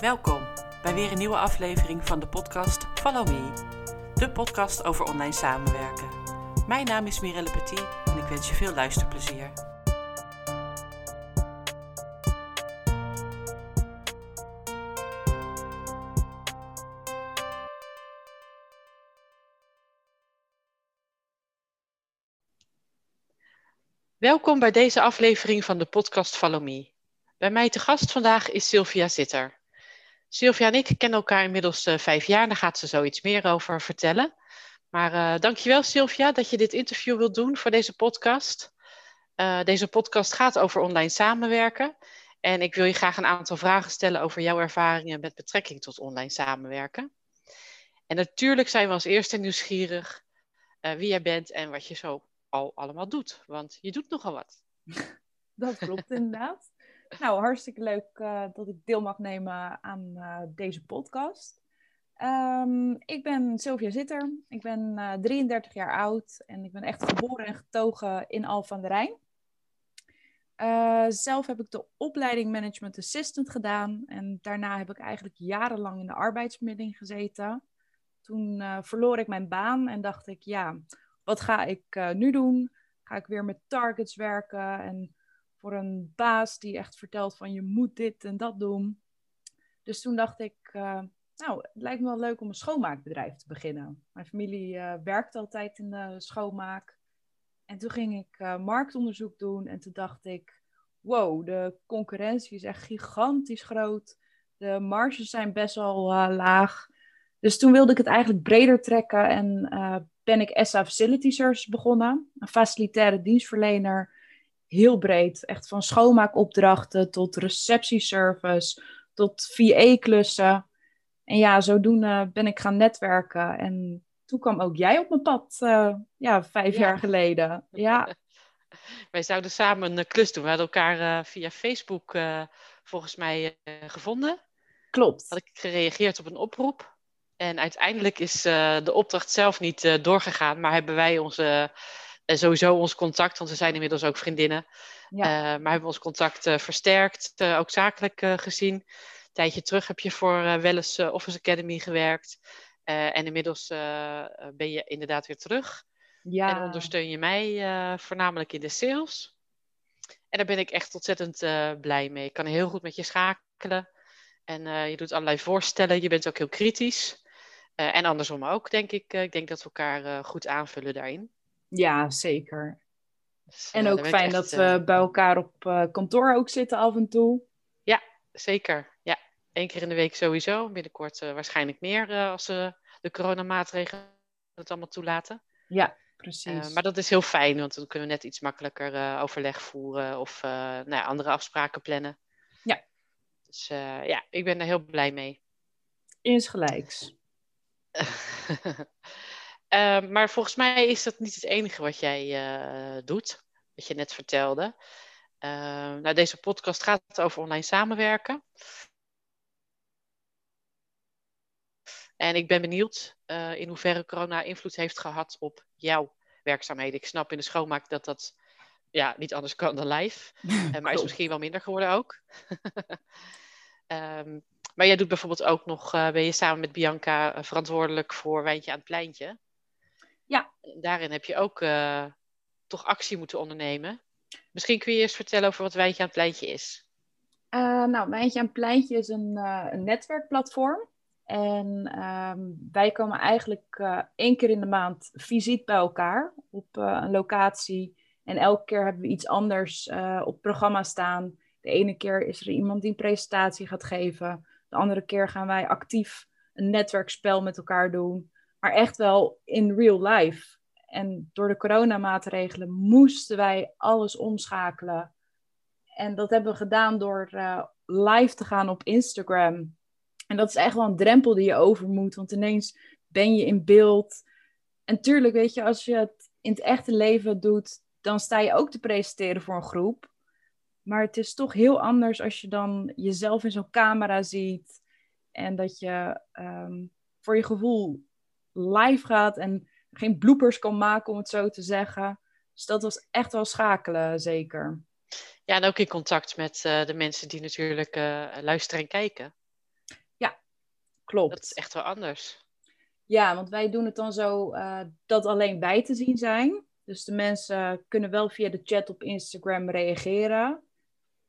Welkom bij weer een nieuwe aflevering van de podcast Follow Me, de podcast over online samenwerken. Mijn naam is Mirelle Petit en ik wens je veel luisterplezier. Welkom bij deze aflevering van de podcast Follow Me. Bij mij te gast vandaag is Sylvia Zitter. Sylvia en ik kennen elkaar inmiddels uh, vijf jaar. Daar gaat ze zoiets meer over vertellen. Maar uh, dankjewel Sylvia dat je dit interview wilt doen voor deze podcast. Uh, deze podcast gaat over online samenwerken. En ik wil je graag een aantal vragen stellen over jouw ervaringen met betrekking tot online samenwerken. En natuurlijk zijn we als eerste nieuwsgierig wie jij bent en wat je zo al allemaal doet. Want je doet nogal wat. Dat klopt inderdaad. Nou, hartstikke leuk uh, dat ik deel mag nemen aan uh, deze podcast. Um, ik ben Sylvia Zitter. Ik ben uh, 33 jaar oud en ik ben echt geboren en getogen in Al van der Rijn. Zelf heb ik de opleiding Management Assistant gedaan en daarna heb ik eigenlijk jarenlang in de arbeidsmiddeling gezeten. Toen verloor ik mijn baan en dacht ik, ja, wat ga ik nu doen? Ga ik weer met targets werken en voor een baas die echt vertelt van je moet dit en dat doen. Dus toen dacht ik, uh, nou, het lijkt me wel leuk om een schoonmaakbedrijf te beginnen. Mijn familie uh, werkt altijd in de schoonmaak. En toen ging ik uh, marktonderzoek doen en toen dacht ik, wow, de concurrentie is echt gigantisch groot. De marges zijn best wel laag. Dus toen wilde ik het eigenlijk breder trekken en ben ik SA Facility Services begonnen. Een facilitaire dienstverlener heel breed. Echt van schoonmaakopdrachten tot receptieservice, tot VA-klussen. En ja, zodoende ben ik gaan netwerken. En toen kwam ook jij op mijn pad, uh, ja, vijf jaar geleden. Ja. Wij zouden samen een klus doen. We hadden elkaar uh, via Facebook uh, volgens mij gevonden. Klopt. Had ik gereageerd op een oproep. En uiteindelijk is de opdracht zelf niet doorgegaan, maar hebben wij onze en sowieso ons contact, want we zijn inmiddels ook vriendinnen. Ja. Uh, maar hebben ons contact uh, versterkt, uh, ook zakelijk gezien. Een tijdje terug heb je voor Welles Office Academy gewerkt. en inmiddels ben je inderdaad weer terug. Ja. En ondersteun je mij voornamelijk in de sales. En daar ben ik echt ontzettend blij mee. Ik kan heel goed met je schakelen. En je doet allerlei voorstellen. Je bent ook heel kritisch. en andersom ook, denk ik. ik denk dat we elkaar goed aanvullen daarin. Ja, zeker. Dus, en ook fijn dat we uh, bij elkaar op uh, kantoor ook zitten af en toe. Ja, zeker. Ja, één keer in de week sowieso. Binnenkort waarschijnlijk meer als de coronamaatregelen het allemaal toelaten. Ja, precies. maar dat is heel fijn, want dan kunnen we net iets makkelijker overleg voeren of nou ja, andere afspraken plannen. Ja. Dus ja, ik ben er heel blij mee. Insgelijks. Uh, maar volgens mij is dat niet het enige wat jij uh, doet, wat je net vertelde. Uh, nou, deze podcast gaat over online samenwerken. En ik ben benieuwd eh, in hoeverre corona invloed heeft gehad op jouw werkzaamheden. Ik snap in de schoonmaak dat dat ja, niet anders kan dan live. maar is misschien wel minder geworden ook. um, maar jij doet bijvoorbeeld ook nog, ben je samen met Bianca verantwoordelijk voor Wijntje aan het Pleintje. Ja. Daarin heb je ook uh, toch actie moeten ondernemen. Misschien kun je eerst vertellen over wat Wijntje aan het Pleintje is. Uh, nou, Wijntje aan het Pleintje is een, uh, een netwerkplatform. En um, wij komen eigenlijk één keer in de maand fysiek bij elkaar op een locatie. En elke keer hebben we iets anders op het programma staan. De ene keer is er iemand die een presentatie gaat geven. De andere keer gaan wij actief een netwerkspel met elkaar doen maar echt wel in real life. En door de coronamaatregelen moesten wij alles omschakelen. En dat hebben we gedaan door uh, live te gaan op Instagram. En dat is echt wel een drempel die je over moet, want ineens ben je in beeld. En tuurlijk, weet je, als je het in het echte leven doet, dan sta je ook te presenteren voor een groep. Maar het is toch heel anders als je dan jezelf in zo'n camera ziet. En dat je um, voor je gevoel live gaat en geen bloopers kan maken, om het zo te zeggen. Dus dat was echt wel schakelen, zeker. Ja, en ook in contact met uh, de mensen die natuurlijk uh, luisteren en kijken. klopt. Dat is echt wel anders. Ja, want wij doen het dan zo uh, dat alleen wij te zien zijn. Dus de mensen kunnen wel via de chat op Instagram reageren.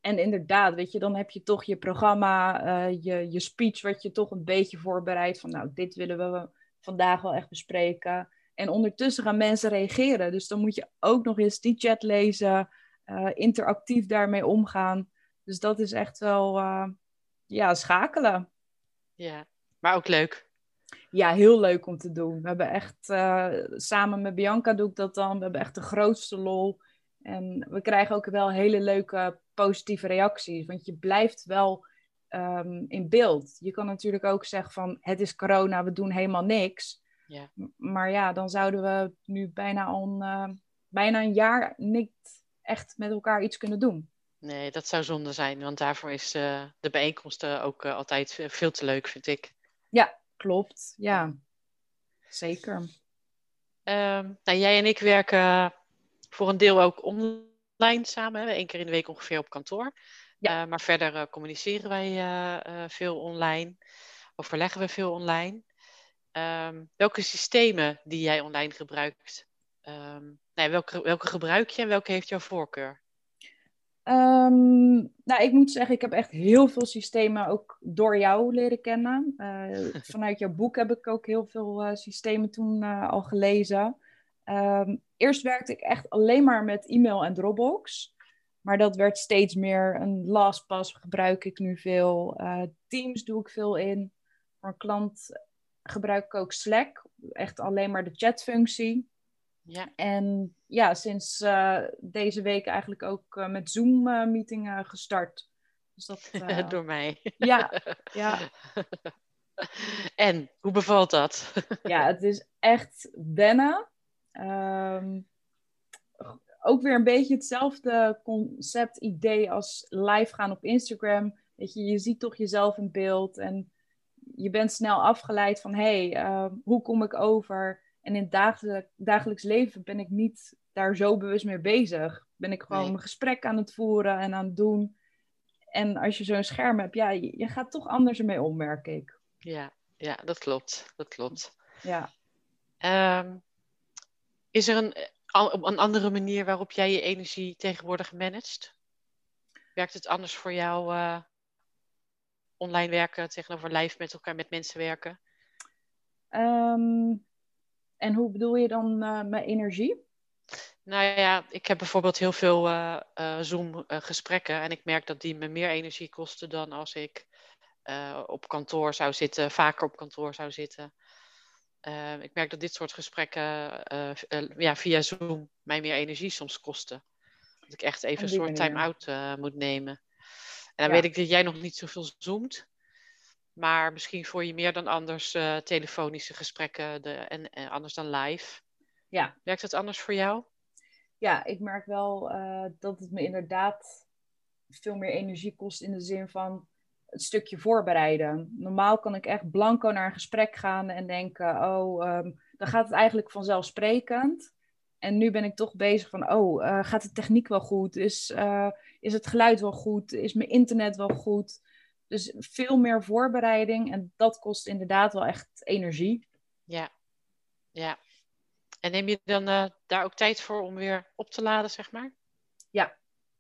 En inderdaad, weet je, dan heb je toch je programma, je, je speech, wat je toch een beetje voorbereidt. Van nou, dit willen we vandaag wel echt bespreken. En ondertussen gaan mensen reageren. Dus dan moet je ook nog eens die chat lezen, uh, interactief daarmee omgaan. Dus dat is echt wel, uh, ja, schakelen. Ja, maar ook leuk. Ja, heel leuk om te doen. We hebben echt, uh, samen met Bianca doe ik dat dan. We hebben echt de grootste lol. En we krijgen ook wel hele leuke positieve reacties. Want je blijft wel um, in beeld. Je kan natuurlijk ook zeggen van het is corona, we doen helemaal niks. Ja. Maar ja, dan zouden we nu bijna al uh, bijna een jaar niet echt met elkaar iets kunnen doen. Nee, dat zou zonde zijn, want daarvoor is uh, de bijeenkomsten ook uh, altijd veel te leuk, vind ik. Ja, klopt. Ja, zeker. Um, nou, jij en ik werken voor een deel ook online samen. Eén keer in de week ongeveer op kantoor. Ja. Uh, maar verder uh, communiceren wij uh, veel online. Overleggen we veel online. Um, welke systemen die jij online gebruikt? Um, nee, welke, welke gebruik je en welke heeft jouw voorkeur? Um, nou, ik moet zeggen, ik heb echt heel veel systemen ook door jou leren kennen. vanuit jouw boek heb ik ook heel veel systemen toen al gelezen. Eerst werkte ik echt alleen maar met e-mail en Dropbox. Maar dat werd steeds meer een LastPass gebruik ik nu veel. Uh, Teams doe ik veel in. Voor een klant gebruik ik ook Slack. Echt alleen maar de chatfunctie. Ja. En ja, sinds uh, deze week eigenlijk ook uh, met Zoom-meetingen gestart. Dus dat, Door mij. Ja, ja. En, hoe bevalt dat? ja, het is echt wennen. Um, ook weer een beetje hetzelfde concept, idee als live gaan op Instagram. Weet je, je ziet toch jezelf in beeld en je bent snel afgeleid van hé, hey, uh, hoe kom ik over? En in het dagelijk, dagelijks leven ben ik niet daar zo bewust mee bezig. Ben ik gewoon nee. mijn gesprek aan het voeren en aan het doen. En als je zo'n scherm hebt, ja, je, je, gaat toch anders ermee om, merk ik. Ja, ja dat klopt. Dat klopt. Ja. Um, is er een, een andere manier waarop jij je energie tegenwoordig managt? Werkt het anders voor jou uh, online werken tegenover live met elkaar, met mensen werken? Um, en hoe bedoel je dan uh, mijn energie? Nou ja, ik heb bijvoorbeeld heel veel uh, uh, Zoom-gesprekken en ik merk dat die me meer energie kosten dan als ik op kantoor zou zitten, vaker op kantoor zou zitten. Uh, ik merk dat dit soort gesprekken uh, uh, ja, via Zoom mij meer energie soms kosten. Dat ik echt even een soort time-out moet nemen. En dan ja. weet ik dat jij nog niet zoveel zoomt. Maar misschien voor je meer dan anders telefonische gesprekken de, en, en, anders dan live. Ja. Werkt het anders voor jou? Ja, ik merk wel dat het me inderdaad veel meer energie kost in de zin van stukje voorbereiden. Normaal kan ik echt blanco naar een gesprek gaan en denken, oh, um, dan gaat het eigenlijk vanzelfsprekend. En nu ben ik toch bezig van, oh, uh, gaat de techniek wel goed? Is, uh, is het geluid wel goed? Is mijn internet wel goed? Dus veel meer voorbereiding en dat kost inderdaad wel echt energie. Ja, ja. En neem je dan uh, daar ook tijd voor om weer op te laden, zeg maar?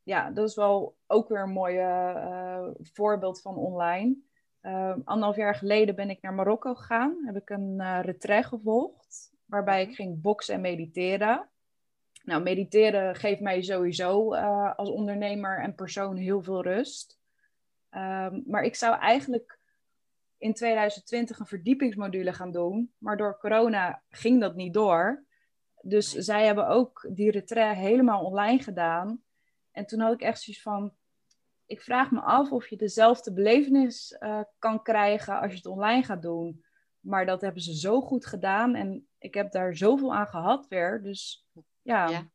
Ja, dat is wel ook weer een mooi uh, voorbeeld van online. Uh, anderhalf jaar geleden ben ik naar Marokko gegaan. Heb ik een uh, retreat gevolgd. Waarbij ik ging boksen en mediteren. Nou, mediteren geeft mij sowieso als ondernemer en persoon heel veel rust. Um, maar ik zou eigenlijk in 2020 een verdiepingsmodule gaan doen. Maar door corona ging dat niet door. Dus zij hebben ook die retreat helemaal online gedaan. En toen had ik echt zoiets van, ik vraag me af of je dezelfde belevenis uh, kan krijgen als je het online gaat doen. Maar dat hebben ze zo goed gedaan en ik heb daar zoveel aan gehad weer. Dus ja, ja.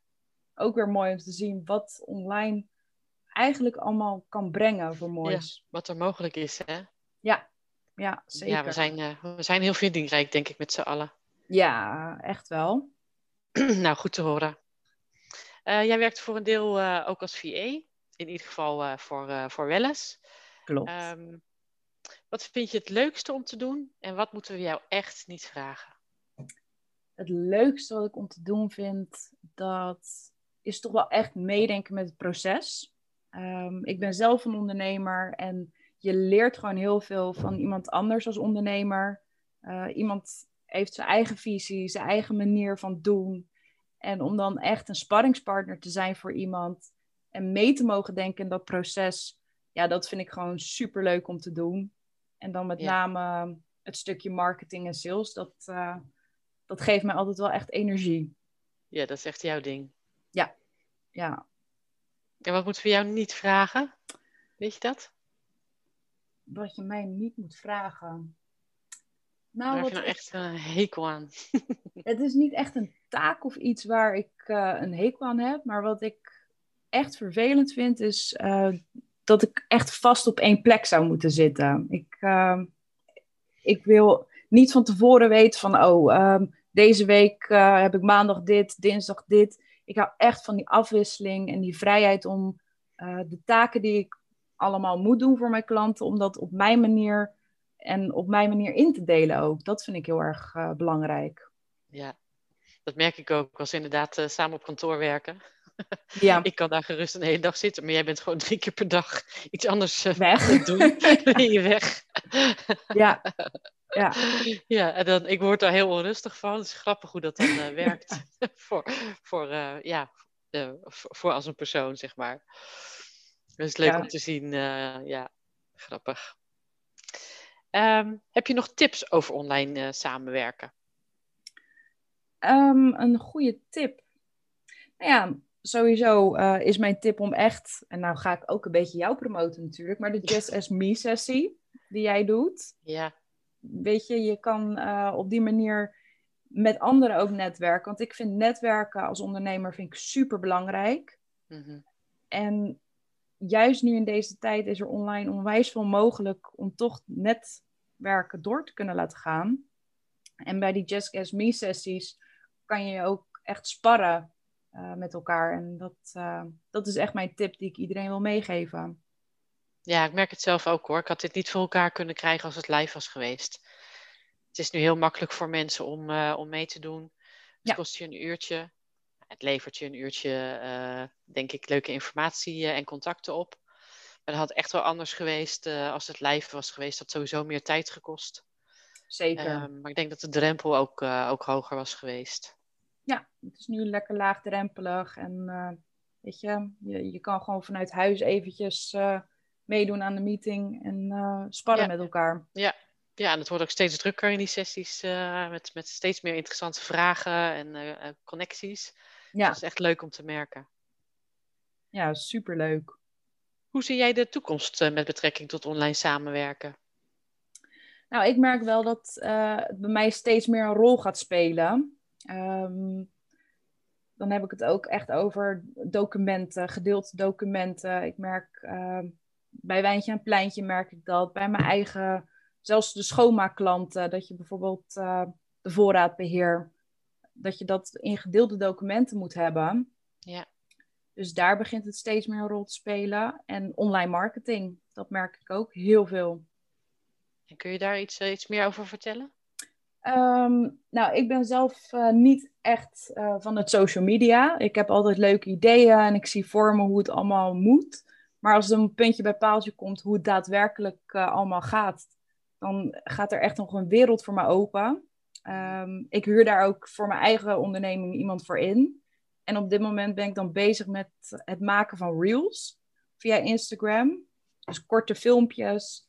ook weer mooi om te zien wat online eigenlijk allemaal kan brengen voor moois. Ja, wat er mogelijk is, hè? Ja, ja zeker. Ja, we zijn, uh, we zijn heel vindingrijk, denk ik, met z'n allen. Ja, echt wel. nou, goed te horen. Uh, jij werkt voor een deel uh, ook als VA, in ieder geval uh, voor, voor Welles. Klopt. Um, Wat vind je het leukste om te doen en wat moeten we jou echt niet vragen? Het leukste wat ik om te doen vind, dat is toch wel echt meedenken met het proces. Ehm, ik ben zelf een ondernemer en je leert gewoon heel veel van iemand anders als ondernemer. Uh, iemand heeft zijn eigen visie, zijn eigen manier van doen. En om dan echt een sparringspartner te zijn voor iemand en mee te mogen denken in dat proces, ja, dat vind ik gewoon super leuk om te doen. En dan met name het stukje marketing en sales, dat, uh, dat geeft mij altijd wel echt energie. Ja, dat is echt jouw ding. Ja, ja. En wat moeten we jou niet vragen? Weet je dat? Wat je mij niet moet vragen. Nou, Daar heb je nou echt een hekel aan? het is niet echt een taak of iets waar ik uh, een hekel aan heb. Maar wat ik echt vervelend vind, is uh, dat ik echt vast op één plek zou moeten zitten. Ik, uh, ik wil niet van tevoren weten van, oh, ehm, deze week uh, heb ik maandag dit, dinsdag dit. Ik hou echt van die afwisseling en die vrijheid om de taken die ik allemaal moet doen voor mijn klanten, om dat op mijn manier en op mijn manier in te delen ook. Dat vind ik heel erg belangrijk. Ja, dat merk ik ook als we inderdaad uh, samen op kantoor werken. Ja. ik kan daar gerust een hele dag zitten, maar jij bent gewoon drie keer per dag iets anders uh, weg. doen. ben je weg. ja. Ja. ja, en dan, ik word daar heel onrustig van. Het is grappig hoe dat dan werkt voor, voor, ja, voor als een persoon, zeg maar. Het is leuk ja. om te zien. ja, grappig. Um, heb je nog tips over online samenwerken? Um, een goede tip. Nou ja, sowieso uh, is mijn tip om echt, en nou ga ik ook een beetje jou promoten natuurlijk, maar de Just As Me sessie die jij doet. Ja. Weet je, je kan uh, op die manier met anderen ook netwerken. Want ik vind netwerken als ondernemer vind ik super belangrijk. Mm -hmm. En juist nu in deze tijd is er online onwijs veel mogelijk om toch netwerken door te kunnen laten gaan. En bij die Just Guess Me sessies kan je ook echt sparren uh, met elkaar. En dat, uh, dat is echt mijn tip die ik iedereen wil meegeven. Ja, ik merk het zelf ook hoor. Ik had dit niet voor elkaar kunnen krijgen als het live was geweest. Het is nu heel makkelijk voor mensen om, uh, om mee te doen. Het ja. kost je een uurtje het levert je een uurtje, denk ik, leuke informatie en contacten op. Maar dat had echt wel anders geweest als het live was geweest. Dat had sowieso meer tijd gekost. Zeker. Ehm, maar ik denk dat de drempel ook, ook hoger was geweest. Ja, het is nu lekker laagdrempelig. En weet je, je, je kan gewoon vanuit huis eventjes meedoen aan de meeting en sparren ja. met elkaar. Ja, ja, en het wordt ook steeds drukker in die sessies uh, met, met steeds meer interessante vragen en uh, connecties. Ja. Dat is echt leuk om te merken. Ja, superleuk. Hoe zie jij de toekomst uh, met betrekking tot online samenwerken? Nou, ik merk wel dat het bij mij steeds meer een rol gaat spelen. Um, dan heb ik het ook echt over documenten, gedeelde documenten. Ik merk ehm, bij Wijntje en Pleintje merk ik dat. Bij mijn eigen zelfs de schoonmaakklanten, dat je bijvoorbeeld uh, de voorraadbeheer, dat je dat in gedeelde documenten moet hebben. Ja. Dus daar begint het steeds meer een rol te spelen. En online marketing, dat merk ik ook heel veel. En kun je daar iets, uh, iets meer over vertellen? Um, nou, ik ben zelf uh, niet echt uh, van het social media. Ik heb altijd leuke ideeën en ik zie voor me hoe het allemaal moet. Maar als er een puntje bij paaltje komt hoe het daadwerkelijk uh, allemaal gaat, dan gaat er echt nog een wereld voor me open. Um, ik huur daar ook voor mijn eigen onderneming iemand voor in. En op dit moment ben ik dan bezig met het maken van reels via Instagram. Dus korte filmpjes,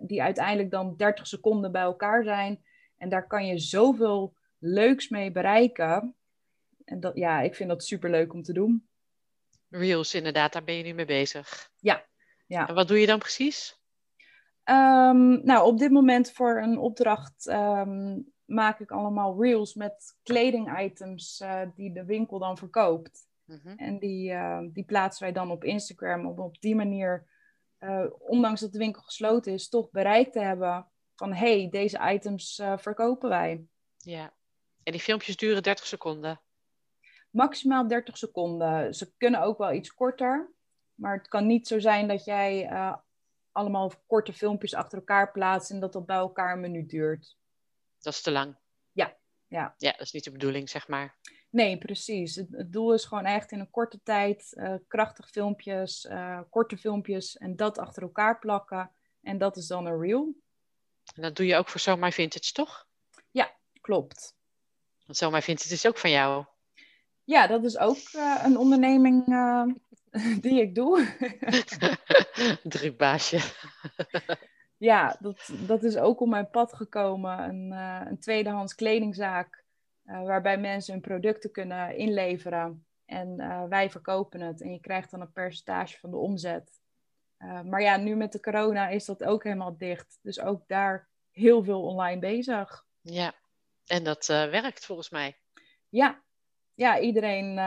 die uiteindelijk dan 30 seconden bij elkaar zijn. En daar kan je zoveel leuks mee bereiken. En dat, ja, ik vind dat super leuk om te doen. Reels, inderdaad, daar ben je nu mee bezig. Ja. ja. En wat doe je dan precies? Um, nou, op dit moment voor een opdracht um, maak ik allemaal reels met kledingitems uh, die de winkel dan verkoopt. Mm -hmm. En die, uh, die plaatsen wij dan op Instagram om op die manier, uh, ondanks dat de winkel gesloten is, toch bereikt te hebben van hey, deze items verkopen wij. Ja, en die filmpjes duren 30 seconden? Maximaal 30 seconden. Ze kunnen ook wel iets korter. Maar het kan niet zo zijn dat jij allemaal korte filmpjes achter elkaar plaatsen en dat dat bij elkaar een minuut duurt. Dat is te lang. Ja, ja. Ja, dat is niet de bedoeling, zeg maar. Nee, precies. Het, doel is gewoon echt in een korte tijd uh, krachtig filmpjes, korte filmpjes en dat achter elkaar plakken. En dat is dan een reel. En dat doe je ook voor My Vintage, toch? Ja, klopt. Want My Vintage is ook van jou. Ja, dat is ook uh, een onderneming die ik doe. Drukbaasje. ja, dat, dat is ook op mijn pad gekomen. Een, een tweedehands kledingzaak waarbij mensen hun producten kunnen inleveren en wij verkopen het en je krijgt dan een percentage van de omzet. Uh, maar ja, nu met de corona is dat ook helemaal dicht. Dus ook daar heel veel online bezig. Ja, en dat werkt volgens mij. Ja, ja iedereen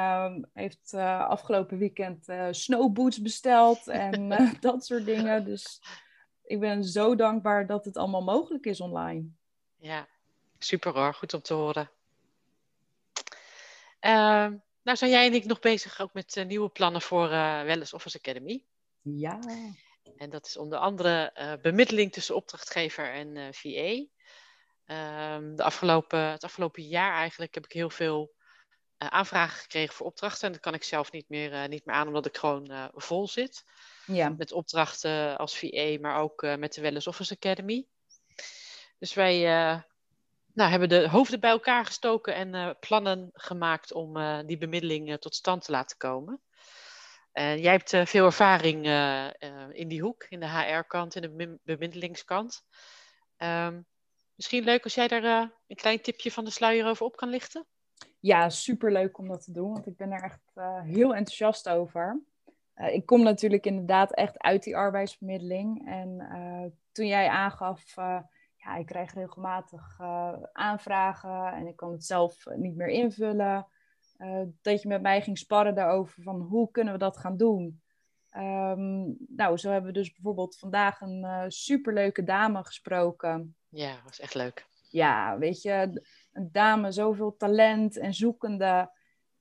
heeft afgelopen weekend snowboots besteld en dat soort dingen. Dus ik ben zo dankbaar dat het allemaal mogelijk is online. Ja, super hoor. Goed om te horen. Uh, nou zijn jij en ik nog bezig ook met nieuwe plannen voor Wellness Office Academy. Ja. En dat is onder andere uh, bemiddeling tussen opdrachtgever en VA. Ehm, de afgelopen, het afgelopen jaar eigenlijk heb ik heel veel aanvragen gekregen voor opdrachten. En dat kan ik zelf niet meer, niet meer aan, omdat ik gewoon vol zit. Ja. Met opdrachten als VA, maar ook met de Wellness Office Academy. Dus wij nou, hebben de hoofden bij elkaar gestoken en uh, plannen gemaakt om uh, die bemiddeling uh, tot stand te laten komen. Jij hebt veel ervaring in die hoek, in de HR-kant en de bemiddelingskant. Um, misschien leuk als jij daar een klein tipje van de sluier over op kan lichten? Ja, superleuk om dat te doen, want ik ben er echt heel enthousiast over. ik kom natuurlijk inderdaad echt uit die arbeidsbemiddeling. En toen jij aangaf ja, ik krijg regelmatig aanvragen en ik kan het zelf niet meer invullen. Uh, dat je met mij ging sparren daarover van hoe kunnen we dat gaan doen. Um, nou, zo hebben we dus bijvoorbeeld vandaag een uh, superleuke dame gesproken. Ja, dat was echt leuk. Ja, weet je, een dame, zoveel talent en zoekende.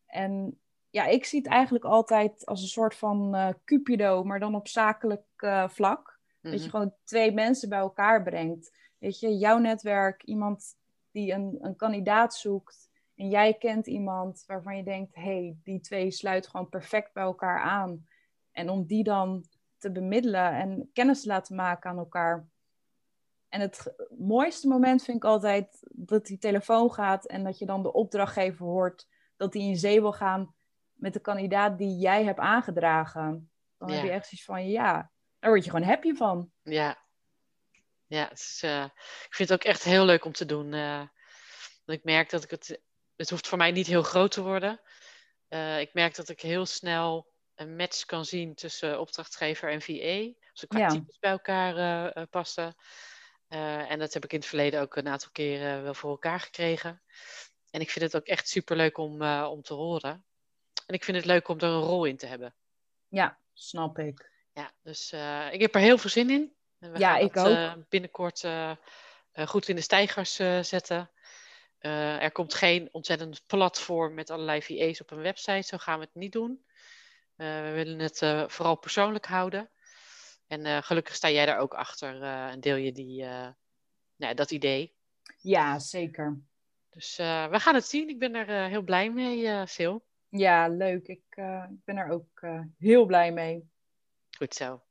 En ja, ik zie het eigenlijk altijd als een soort van cupido, maar dan op zakelijk vlak. Dat je mhm. gewoon twee mensen bij elkaar brengt. Weet je, jouw netwerk, iemand die een, een kandidaat zoekt en jij kent iemand waarvan je denkt, hé, hey, die twee sluiten gewoon perfect bij elkaar aan. En om die dan te bemiddelen en kennis te laten maken aan elkaar. En het mooiste moment vind ik altijd dat die telefoon gaat en dat je dan de opdrachtgever hoort dat hij in zee wil gaan met de kandidaat die jij hebt aangedragen. Dan heb je echt zoiets van, ja, daar word je gewoon happy van. Ja, ja het is, uh, ik vind het ook echt heel leuk om te doen. Uh, ik merk dat ik het, het hoeft voor mij niet heel groot te worden. Uh, ik merk dat ik heel snel een match kan zien tussen opdrachtgever en VA. Als ik qua ja. types bij elkaar passen. en dat heb ik in het verleden ook een aantal keren wel voor elkaar gekregen. En ik vind het ook echt super leuk om, om te horen. En ik vind het leuk om er een rol in te hebben. Ja, snap ik. Ja, dus ik heb er heel veel zin in. We ja, gaan ik ook. Binnenkort goed in de stijgers zetten. Er komt geen ontzettend platform met allerlei VA's op een website. Zo gaan we het niet doen. we willen het vooral persoonlijk houden. En gelukkig sta jij daar ook achter en deel je die, nou, dat idee. Ja, zeker. Dus we gaan het zien. Ik ben er heel blij mee, uh, Sil. Ja, leuk. Ik ben er ook heel blij mee. Goed zo.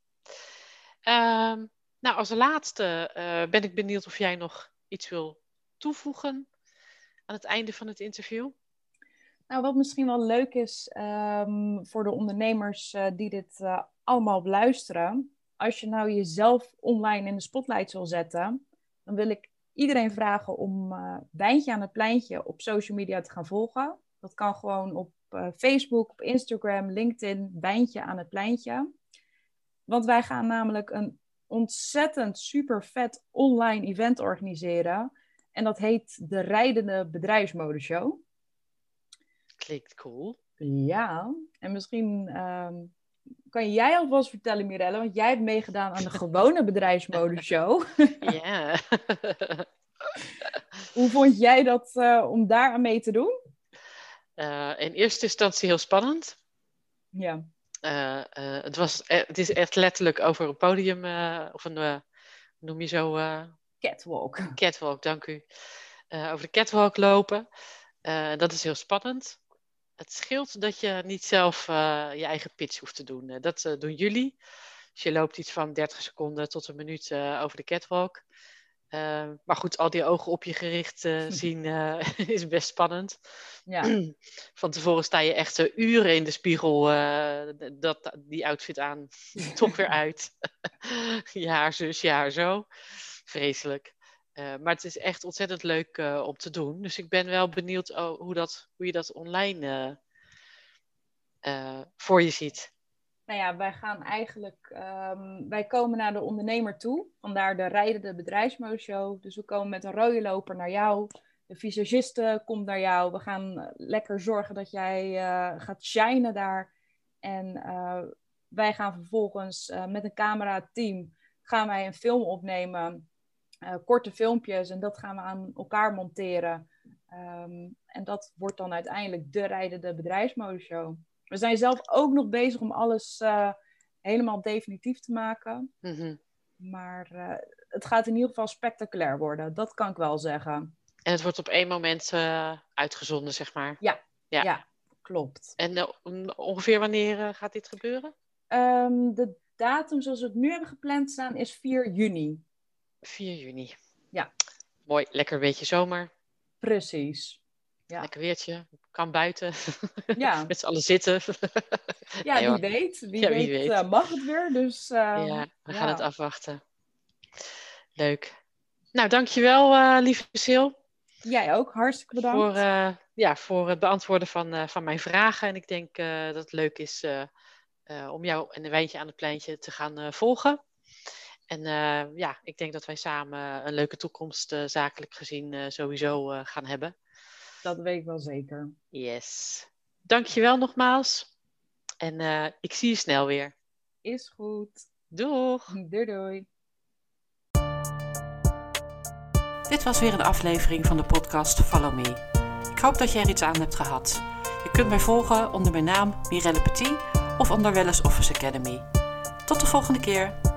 Um, nou, als laatste ben ik benieuwd of jij nog iets wil toevoegen aan het einde van het interview. Nou, wat misschien wel leuk is um, voor de ondernemers uh, die dit uh, allemaal beluisteren. Als je nou jezelf online in de spotlight wil zetten, dan wil ik iedereen vragen om Wijntje aan het Pleintje op social media te gaan volgen. Dat kan gewoon op Facebook, op Instagram, LinkedIn, Wijntje aan het Pleintje. Want wij gaan namelijk een ontzettend super vet online event organiseren. En dat heet de Rijdende Bedrijfsmodeshow. Klinkt cool. Ja, en misschien um, kan jij alvast vertellen, Mirelle, want jij hebt meegedaan aan de gewone bedrijfsmodeshow. Ja. Hoe vond jij dat uh, om daar aan mee te doen? Uh, in eerste instantie heel spannend. Ja. het, was, het is echt letterlijk over een podium, of een, noem je zo? Catwalk. Catwalk, dank u. over de catwalk lopen. dat is heel spannend. Het scheelt dat je niet zelf je eigen pitch hoeft te doen. dat doen jullie. Dus je loopt iets van 30 seconden tot een minuut over de catwalk. Maar goed, al die ogen op je gericht zien is best spannend. Ja. Van tevoren sta je echt uren in de spiegel dat, die outfit aan. Toch weer uit. je haar zus, je haar zo. Vreselijk. maar het is echt ontzettend leuk om te doen. Dus ik ben wel benieuwd oh, hoe, dat, hoe je dat online voor je ziet. Nou ja, wij gaan eigenlijk, um, wij komen naar de ondernemer toe. Vandaar de rijdende bedrijfsmodeshow. Dus we komen met een rode loper naar jou. De visagiste komt naar jou. We gaan lekker zorgen dat jij gaat shinen daar. En wij gaan vervolgens met een camera-team gaan wij een film opnemen. Korte filmpjes. En dat gaan we aan elkaar monteren. Um, en dat wordt dan uiteindelijk de rijdende bedrijfsmodeshow. We zijn zelf ook nog bezig om alles uh, helemaal definitief te maken. Mhm. Maar uh, het gaat in ieder geval spectaculair worden. Dat kan ik wel zeggen. En het wordt op één moment uitgezonden, zeg maar. Ja, ja. ja klopt. En ongeveer wanneer gaat dit gebeuren? Um, de datum zoals we het nu hebben gepland staan is 4 juni. 4 juni. Ja. Mooi, lekker beetje zomer. Precies. Ja. Lekker weertje, kan buiten. Ja. Met z'n allen zitten. ja, wie weet. Wie, ja, wie weet, weet. Uh, mag het weer. Dus, uh, ja, we gaan het afwachten. Leuk. Nou, dankjewel, uh, lieve Sil. Jij ook, hartstikke bedankt. Voor, uh, ja, voor het beantwoorden van, van mijn vragen. En ik denk dat het leuk is om jou en een wijntje aan het pleintje te gaan volgen. En ja, ik denk dat wij samen een leuke toekomst zakelijk gezien sowieso gaan hebben. Dat weet ik wel zeker. Yes. Dankjewel nogmaals. En uh, ik zie je snel weer. Is goed. Doeg. Doei doei. Dit was weer een aflevering van de podcast Follow Me. Ik hoop dat je er iets aan hebt gehad. Je kunt mij volgen onder mijn naam Mirelle Petit of onder Wellness Office Academy. Tot de volgende keer.